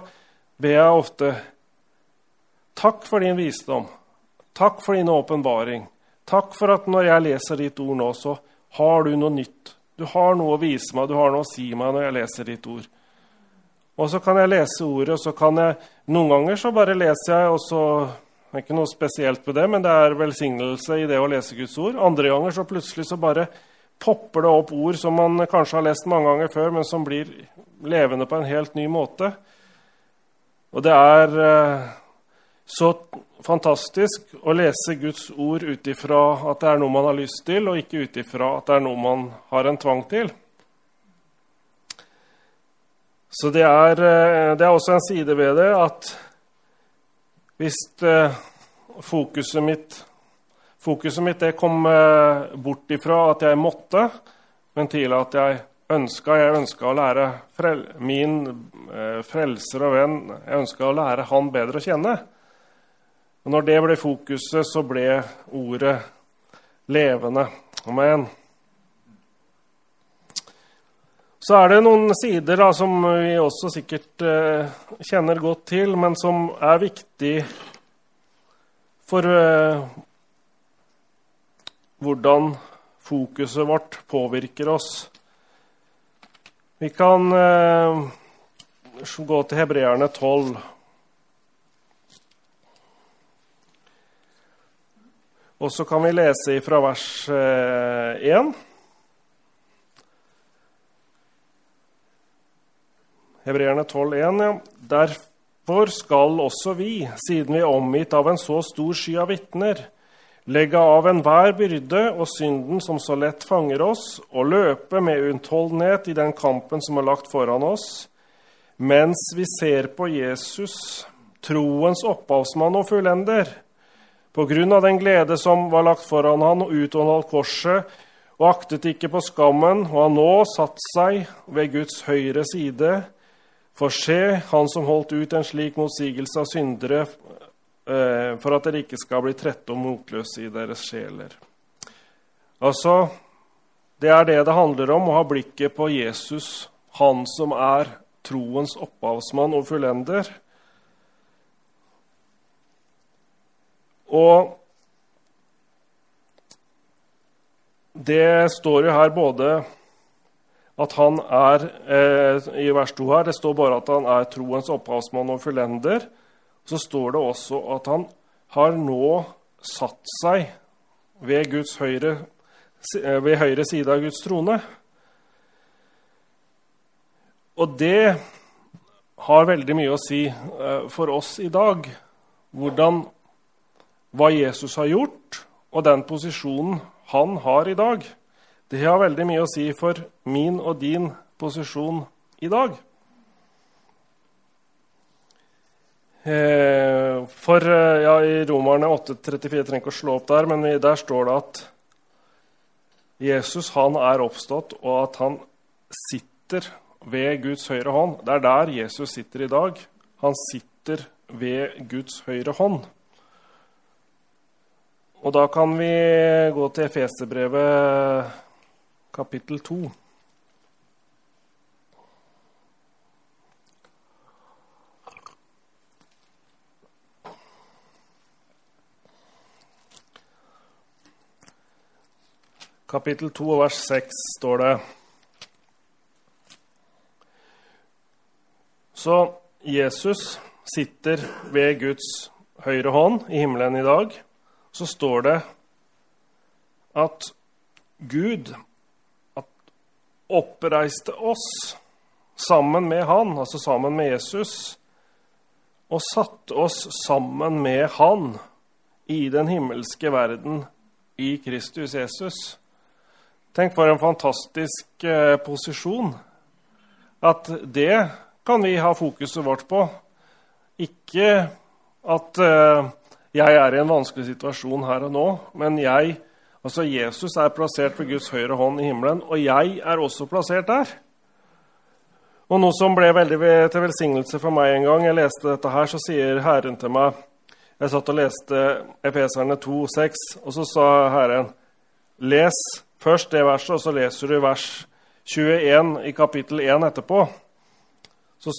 ber jeg ofte Takk for din visdom. Takk for din åpenbaring. Takk for at når jeg leser ditt ord nå, så har du noe nytt. Du har noe å vise meg, du har noe å si meg når jeg leser ditt ord. Og så kan jeg lese ordet, og så kan jeg Noen ganger så bare leser jeg, og så det er ikke noe spesielt med det, men det er velsignelse i det å lese Guds ord. Andre ganger så plutselig så bare popper det opp ord som man kanskje har lest mange ganger før, men som blir levende på en helt ny måte. Og det er eh, så fantastisk å lese Guds ord ut ifra at det er noe man har lyst til, og ikke ut ifra at det er noe man har en tvang til. Så det er, eh, det er også en side ved det at hvis eh, fokuset mitt, fokuset mitt kom eh, bort ifra at jeg måtte, men til at jeg ønska Jeg ønska å lære frel, min frelser og venn jeg ønska å lære han bedre å kjenne. Og når det ble fokuset, så ble ordet levende. Amen. Så er det noen sider da, som vi også sikkert eh, kjenner godt til, men som er viktig for eh, hvordan fokuset vårt påvirker oss. Vi kan eh, gå til hebreerne 12. Og så kan vi lese fra vers 1. Eh, Hebreerne 12,1. Ja. Derfor skal også vi, siden vi er omgitt av en så stor sky av vitner, legge av enhver byrde og synden som så lett fanger oss, og løpe med unnholdenhet i den kampen som er lagt foran oss, mens vi ser på Jesus, troens opphavsmann og fullender. På grunn av den glede som var lagt foran han, og utholdt korset, og aktet ikke på skammen, og han nå satt seg ved Guds høyre side, for se, han som holdt ut en slik motsigelse av syndere, eh, for at dere ikke skal bli trette og motløse i deres sjeler. Altså, Det er det det handler om, å ha blikket på Jesus, han som er troens opphavsmann og fullender. Og det står jo her både at han er eh, I vers 2 her det står bare at han er troens opphavsmann og fullender. Så står det også at han har nå satt seg ved, Guds høyre, eh, ved høyre side av Guds trone. Og det har veldig mye å si eh, for oss i dag. Hvordan, hva Jesus har gjort, og den posisjonen han har i dag. Det har veldig mye å si for min og din posisjon i dag. Eh, for eh, ja, I Romerne 8,34 trenger ikke å slå opp der, men der står det at Jesus han er oppstått, og at han sitter ved Guds høyre hånd. Det er der Jesus sitter i dag. Han sitter ved Guds høyre hånd. Og da kan vi gå til Efeserbrevet kapittel 2. Kapittel 2 vers 6 står det Så Jesus sitter ved Guds høyre hånd i himmelen i dag. Så står det at Gud oppreiste oss sammen med Han, altså sammen med Jesus, og satte oss sammen med Han i den himmelske verden i Kristus Jesus. Tenk for en fantastisk eh, posisjon. At det kan vi ha fokuset vårt på. Ikke at eh, jeg er i en vanskelig situasjon her og nå, men jeg, altså Jesus er plassert ved Guds høyre hånd i himmelen, og jeg er også plassert der. Og noe som ble veldig til velsignelse for meg en gang jeg leste dette her, så sier Herren til meg Jeg satt og leste Efeserne 2, 6, og så sa Herren Les først det verset, og så leser du vers 21 i kapittel 1 etterpå. Så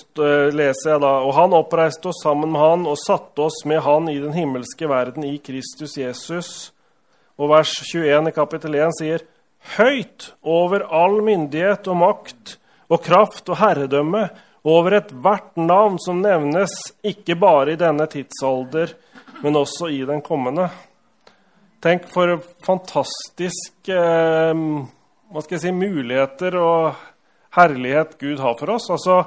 leser jeg da Og han oppreiste oss sammen med han og satte oss med han i den himmelske verden i Kristus Jesus. Og vers 21 i kapittel 1 sier Høyt over all myndighet og makt og kraft og herredømme over ethvert navn som nevnes, ikke bare i denne tidsalder, men også i den kommende. Tenk for fantastiske eh, hva skal jeg si, muligheter og herlighet Gud har for oss. Altså,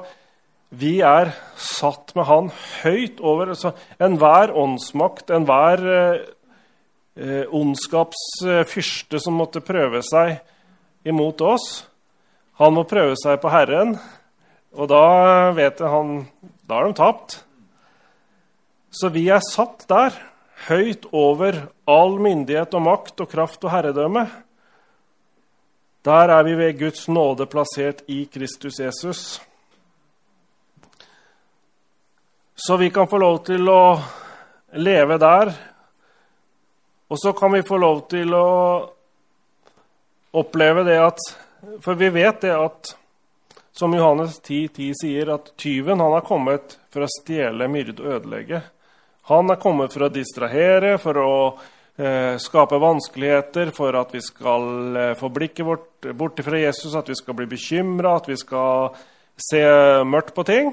vi er satt med Han høyt over altså, enhver åndsmakt, enhver eh, eh ondskapsfyrste som måtte prøve seg imot oss. Han må prøve seg på Herren, og da vet jeg han, da har de tapt. Så vi er satt der, høyt over all myndighet og makt og kraft og herredømme. Der er vi ved Guds nåde plassert i Kristus Jesus. Så vi kan få lov til å leve der. Og så kan vi få lov til å oppleve det at for vi vet det at, som Johannes 10, 10 sier, at tyven han har kommet for å stjele, myrde og ødelegge. Han er kommet for å distrahere, for å eh, skape vanskeligheter, for at vi skal eh, få blikket vårt bort fra Jesus, at vi skal bli bekymra, at vi skal se mørkt på ting.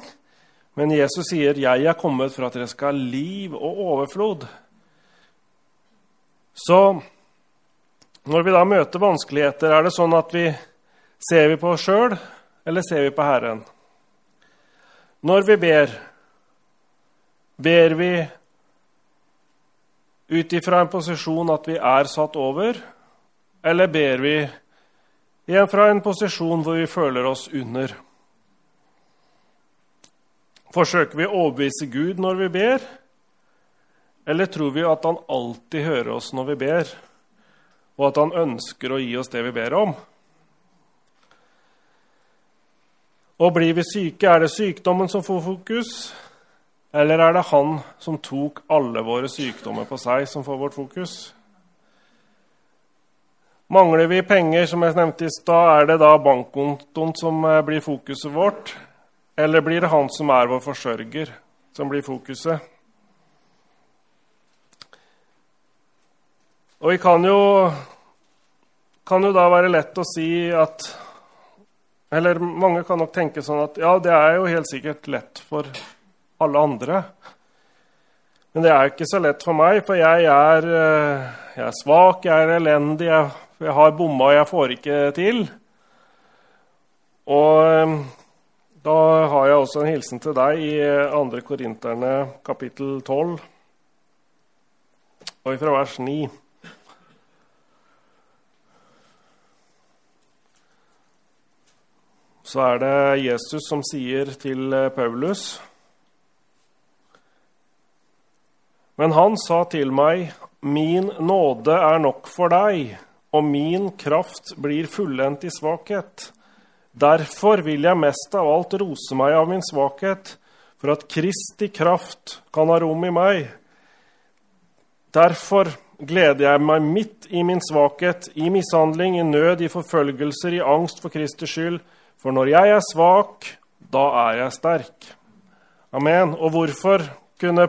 Men Jesus sier, 'Jeg er kommet for at dere skal ha liv og overflod'. Så når vi da møter vanskeligheter, er det sånn at vi Ser vi på oss sjøl, eller ser vi på Herren? Når vi ber, ber vi ut ifra en posisjon at vi er satt over, eller ber vi igjen fra en posisjon hvor vi føler oss under? Forsøker vi å overbevise Gud når vi ber, eller tror vi at Han alltid hører oss når vi ber, og at Han ønsker å gi oss det vi ber om? Og blir vi syke, er det sykdommen som får fokus? Eller er det han som tok alle våre sykdommer på seg, som får vårt fokus? Mangler vi penger, som jeg nevnte i stad, er det da bankkontoen som eh, blir fokuset vårt? Eller blir det han som er vår forsørger, som blir fokuset? Og vi kan jo, kan jo da være lett å si at eller mange kan nok tenke sånn at ja, det er jo helt sikkert lett for alle andre. Men det er ikke så lett for meg, for jeg er, eh, jeg er svak, jeg er elendig, jeg, jeg har bomma, jeg får ikke til. Og eh, da har jeg også en hilsen til deg i 2. Eh, Korinterne kapittel 12 og fra vers 9. så er det Jesus som sier til eh, Paulus Men han sa til meg, Min nåde er nok for deg, og min kraft blir fullendt i svakhet. Derfor vil jeg mest av alt rose meg av min svakhet, for at Kristi kraft kan ha rom i meg. Derfor gleder jeg meg midt i min svakhet, i mishandling, i nød, i forfølgelser, i angst for Kristi skyld, for når jeg er svak, da er jeg sterk. Amen. Og hvorfor kunne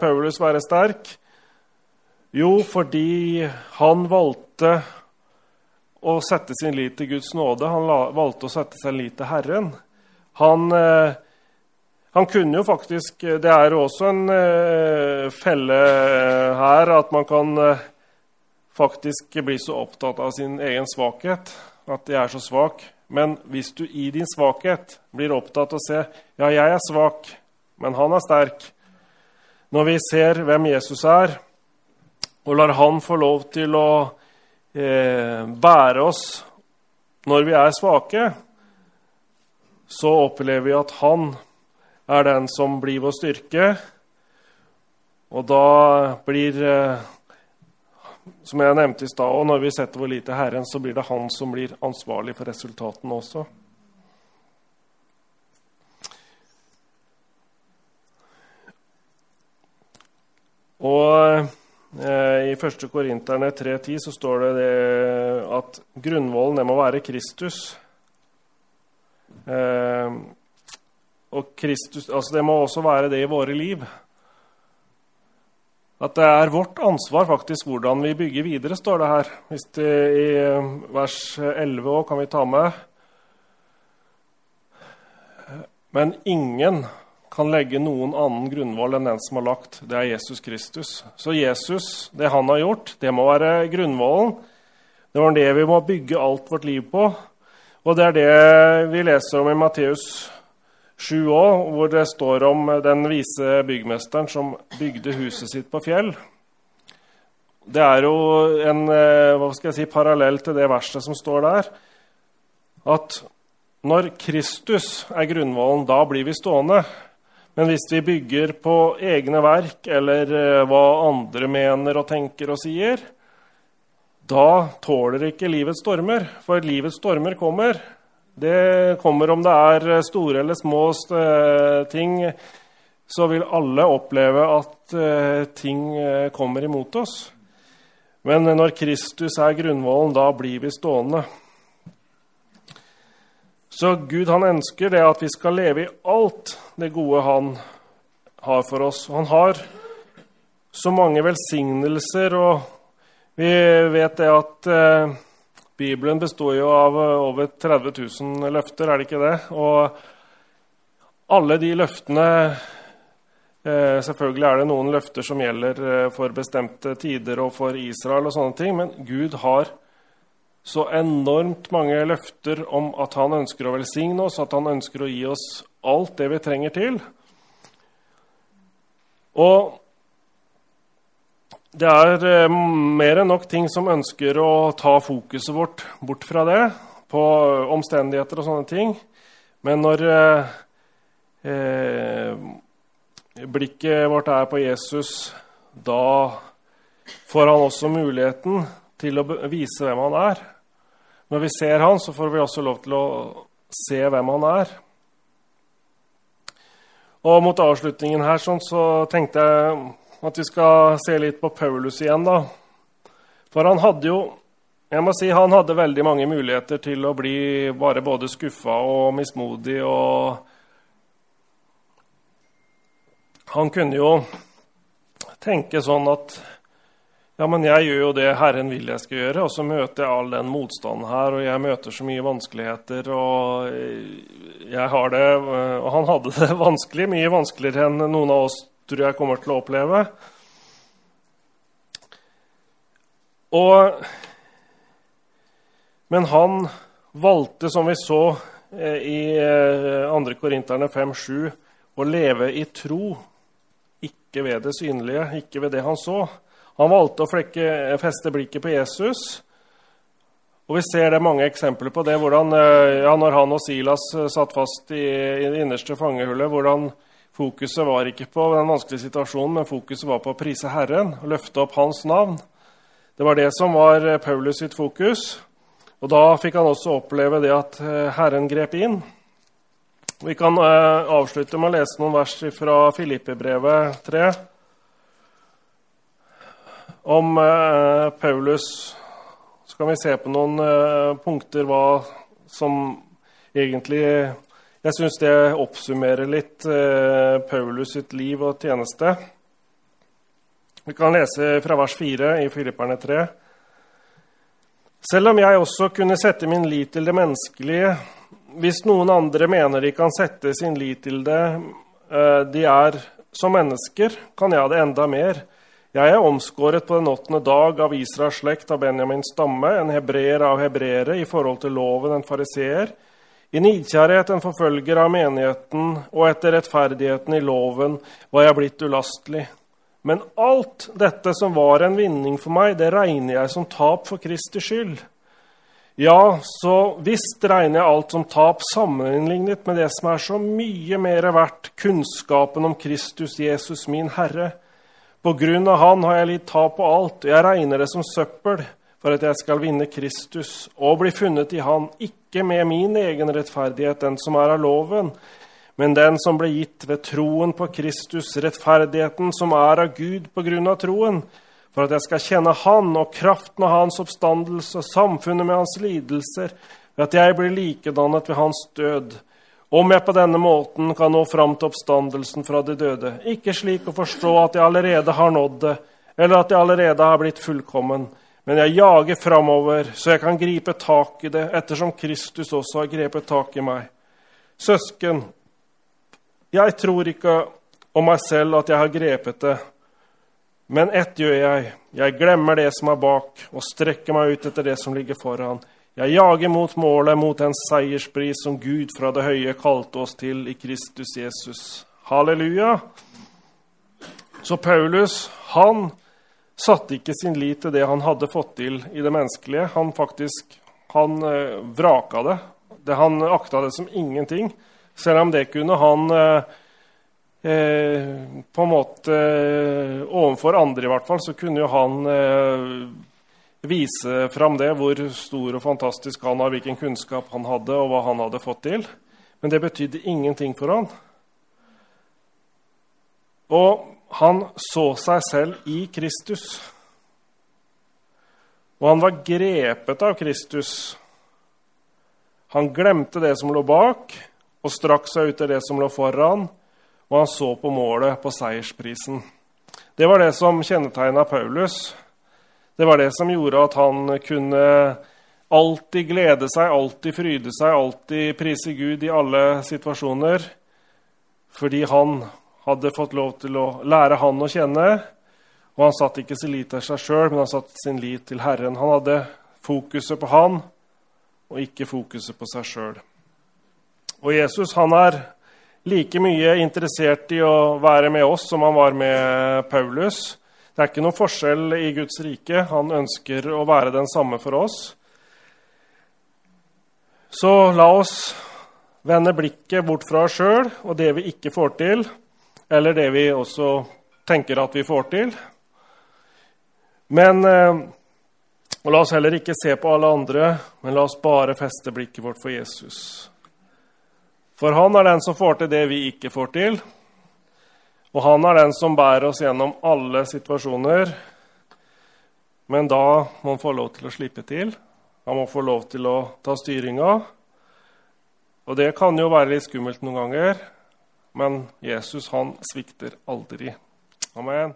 Paulus være sterk? Jo, fordi han valgte å sette sin lit til Guds nåde. Han valgte å sette sin lit til Herren. Han, eh, han kunne jo faktisk Det er jo også en eh, felle her at man kan eh, faktisk bli så opptatt av sin egen svakhet at jeg er så svak. Men hvis du i din svakhet blir opptatt av å se ja, jeg er svak, men han er sterk Når vi ser hvem Jesus er, og lar han få lov til å eh, bære oss når vi er svake, så opplever vi at han er den som blir vår styrke. Og da blir eh, som jeg nevnte i stad, og når vi setter vår lit til Herren, så blir det han som blir ansvarlig for resultatene også. Og eh, I 1. Korinterne 3,10 så står det, det at grunnvollen må være Kristus. Eh, og Kristus, altså Det må også være det i våre liv. At det er vårt ansvar faktisk hvordan vi bygger videre, står det her. Hvis det, I eh, vers 11 òg kan vi ta med. Men ingen kan legge noen annen grunnvoll enn den som har lagt. Det er Jesus Kristus. Så Jesus, det han har gjort, det må være grunnvollen. Det var det vi må bygge alt vårt liv på. Og det er det vi leser om i Matteus 7 òg, hvor det står om den vise byggmesteren som bygde huset sitt på fjell. Det er jo en eh, hva skal jeg si, parallell til det verset som står der. At når Kristus er grunnvollen, da blir vi stående. Men hvis vi bygger på egne verk eller eh, hva andre mener og tenker og sier, da tåler ikke livets stormer. For livets stormer kommer. Det kommer om det er store eller små eh, ting. Så vil alle oppleve at eh, ting eh, kommer imot oss. Men når Kristus er grunnvollen, da blir vi stående. Så Gud han ønsker det at vi skal leve i alt det gode han har for oss. Han har så mange velsignelser, og vi vet det at Bibelen består jo av eh, over 30 000 løfter, er det ikke det? Og alle de løftene eh, Selvfølgelig er det noen løfter som gjelder eh, for bestemte tider og for Israel, og sånne ting, men Gud har så enormt mange løfter om at han ønsker å velsigne oss, at han ønsker å gi oss alt det vi trenger til. Og det er eh, mer enn nok ting som ønsker å ta fokuset vårt bort fra det, på omstendigheter og sånne ting. Men når eh, eh, blikket vårt er på Jesus, da får han også muligheten til å vise hvem han er. Når vi ser han, så får vi også lov til å se hvem han er. Og mot avslutningen her sånn, så tenkte jeg at vi skal se litt på Paulus igjen. da. For han hadde jo jeg må si han hadde veldig mange muligheter til å bli bare både skuffa og mismodig. og Han kunne jo tenke sånn at ja, men jeg gjør jo det Herren vil jeg skal gjøre, og så møter jeg all den motstanden her, og jeg møter så mye vanskeligheter, og jeg har det Og han hadde det vanskelig, mye vanskeligere enn noen av oss tror jeg kommer til å oppleve. Og, men han valgte, som vi så eh, i 2. Eh, Korinterne 5,7, å leve i tro, ikke ved det synlige, ikke ved det han så. Han valgte å flekke, feste blikket på Jesus. Og Vi ser det mange eksempler på det, hvordan, eh, ja, når han og Silas satt fast i, i det innerste fangehullet. hvordan Fokuset var ikke på den vanskelige situasjonen, men fokuset var på å prise Herren og løfte opp Hans navn. Det var det som var eh, Paulus sitt fokus. Og da fikk han også oppleve det at eh, Herren grep inn. Vi kan eh, avslutte med å lese noen vers fra Filippebrevet 3 om Paulus. Så kan vi se på noen punkter hva som egentlig jeg syns det oppsummerer litt eh, Paulus sitt liv og tjeneste. Vi kan lese fra vers 4 i Filipperne 3. Selv om jeg også kunne sette min lit til det menneskelige, hvis noen andre mener de kan sette sin lit til det, eh, de er som mennesker, kan jeg det enda mer. Jeg er omskåret på den åttende dag av Israels slekt av Benjamins stamme, en hebreer av hebreere i forhold til loven, en fariseer. I nidkjærhet en forfølger av menigheten, og etter rettferdigheten i loven var jeg blitt ulastelig. Men alt dette som var en vinning for meg, det regner jeg som tap for Kristi skyld. Ja, så visst regner jeg alt som tap sammenlignet med det som er så mye mer verdt, kunnskapen om Kristus Jesus, min Herre på grunn av han har jeg litt tap på alt, og jeg regner det som søppel for at jeg skal vinne Kristus og bli funnet i Han, ikke med min egen rettferdighet, den som er av loven, men den som ble gitt ved troen på Kristus, rettferdigheten som er av Gud på grunn av troen, for at jeg skal kjenne Han og kraften av Hans oppstandelse og samfunnet med Hans lidelser, ved at jeg blir likedannet ved Hans død om jeg på denne måten kan nå fram til oppstandelsen fra de døde, ikke slik å forstå at jeg allerede har nådd det, eller at jeg allerede har blitt fullkommen, men jeg jager framover, så jeg kan gripe tak i det, ettersom Kristus også har grepet tak i meg. Søsken, jeg tror ikke om meg selv at jeg har grepet det, men ett gjør jeg. Jeg glemmer det som er bak, og strekker meg ut etter det som ligger foran. Jeg jager mot målet, mot den seierspris som Gud fra det høye kalte oss til i Kristus Jesus. Halleluja! Så Paulus han satte ikke sin lit til det han hadde fått til i det menneskelige. Han faktisk han eh, vraka det. det. Han akta det som ingenting. Selv om det kunne han eh, eh på en måte eh, Overfor andre, i hvert fall, så kunne jo han eh, vise fram det, hvor stor og fantastisk han var, hvilken kunnskap han hadde, og hva han hadde fått til. Men det betydde ingenting for han. Og han så seg selv i Kristus. Og han var grepet av Kristus. Han glemte det som lå bak, og strakk seg ut til det som lå foran, og han så på målet, på seiersprisen. Det var det som kjennetegna Paulus. Det var det som gjorde at han kunne alltid glede seg, alltid fryde seg, alltid prise Gud i alle situasjoner. Fordi han hadde fått lov til å lære han å kjenne. Og han satt ikke sin lit til seg sjøl, men han satt sin lit til Herren. Han hadde fokuset på han, og ikke fokuset på seg sjøl. Og Jesus han er like mye interessert i å være med oss som han var med Paulus. Det er ikke noen forskjell i Guds rike. Han ønsker å være den samme for oss. Så la oss vende blikket bort fra oss sjøl og det vi ikke får til, eller det vi også tenker at vi får til. Men og la oss heller ikke se på alle andre, men la oss bare feste blikket vårt for Jesus. For han er den som får til det vi ikke får til. Og han er den som bærer oss gjennom alle situasjoner. Men da må han få lov til å slippe til. Han må få lov til å ta styringa. Og det kan jo være litt skummelt noen ganger, men Jesus han svikter aldri. Amen.